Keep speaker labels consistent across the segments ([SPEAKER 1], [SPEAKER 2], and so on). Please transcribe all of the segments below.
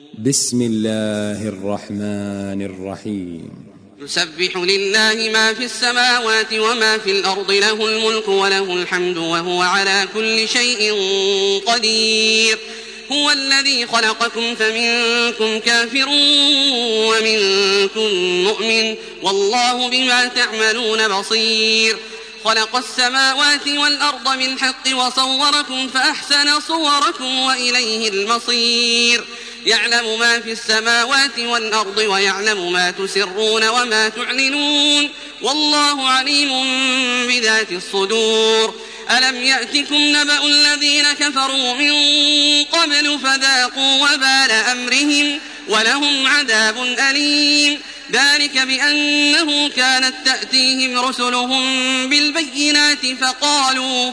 [SPEAKER 1] بسم الله الرحمن الرحيم
[SPEAKER 2] يسبح لله ما في السماوات وما في الأرض له الملك وله الحمد وهو على كل شيء قدير. هو الذي خلقكم فمنكم كافر ومنكم مؤمن والله بما تعملون بصير. خلق السماوات والأرض بالحق وصوركم فأحسن صوركم وإليه المصير. يعلم ما في السماوات والأرض ويعلم ما تسرون وما تعلنون والله عليم بذات الصدور. ألم يأتكم نبأ الذين كفروا من قبل فذاقوا وبال أمرهم ولهم عذاب أليم. ذلك بأنه كانت تأتيهم رسلهم بالبينات فقالوا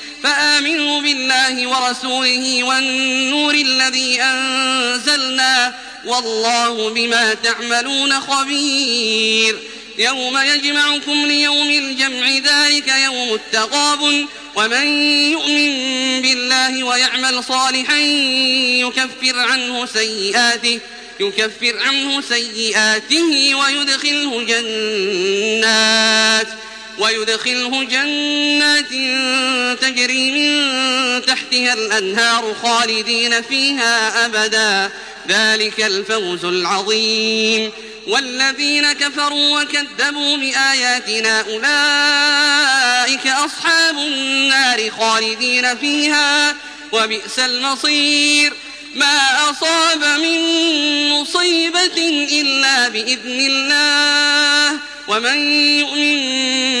[SPEAKER 2] فآمنوا بالله ورسوله والنور الذي أنزلنا والله بما تعملون خبير يوم يجمعكم ليوم الجمع ذلك يوم التغاب ومن يؤمن بالله ويعمل صالحا يكفر عنه سيئاته يكفر عنه سيئاته ويدخله جنات ويدخله جنات تجري من تحتها الأنهار خالدين فيها أبدا. ذلك الفوز العظيم. والذين كفروا وكذبوا بآياتنا أولئك أصحاب النار خالدين فيها. وبئس المصير. ما أصاب من مصيبة إلا بإذن الله. ومن يؤمن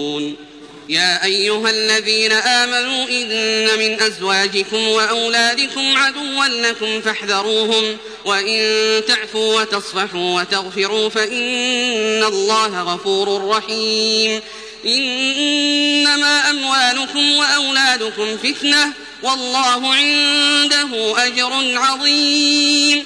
[SPEAKER 2] يا أيها الذين آمنوا إن من أزواجكم وأولادكم عدوا لكم فاحذروهم وإن تعفوا وتصفحوا وتغفروا فإن الله غفور رحيم. إنما أموالكم وأولادكم فتنة والله عنده أجر عظيم.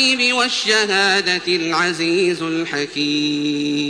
[SPEAKER 2] الغيب والشهادة العزيز الحكيم.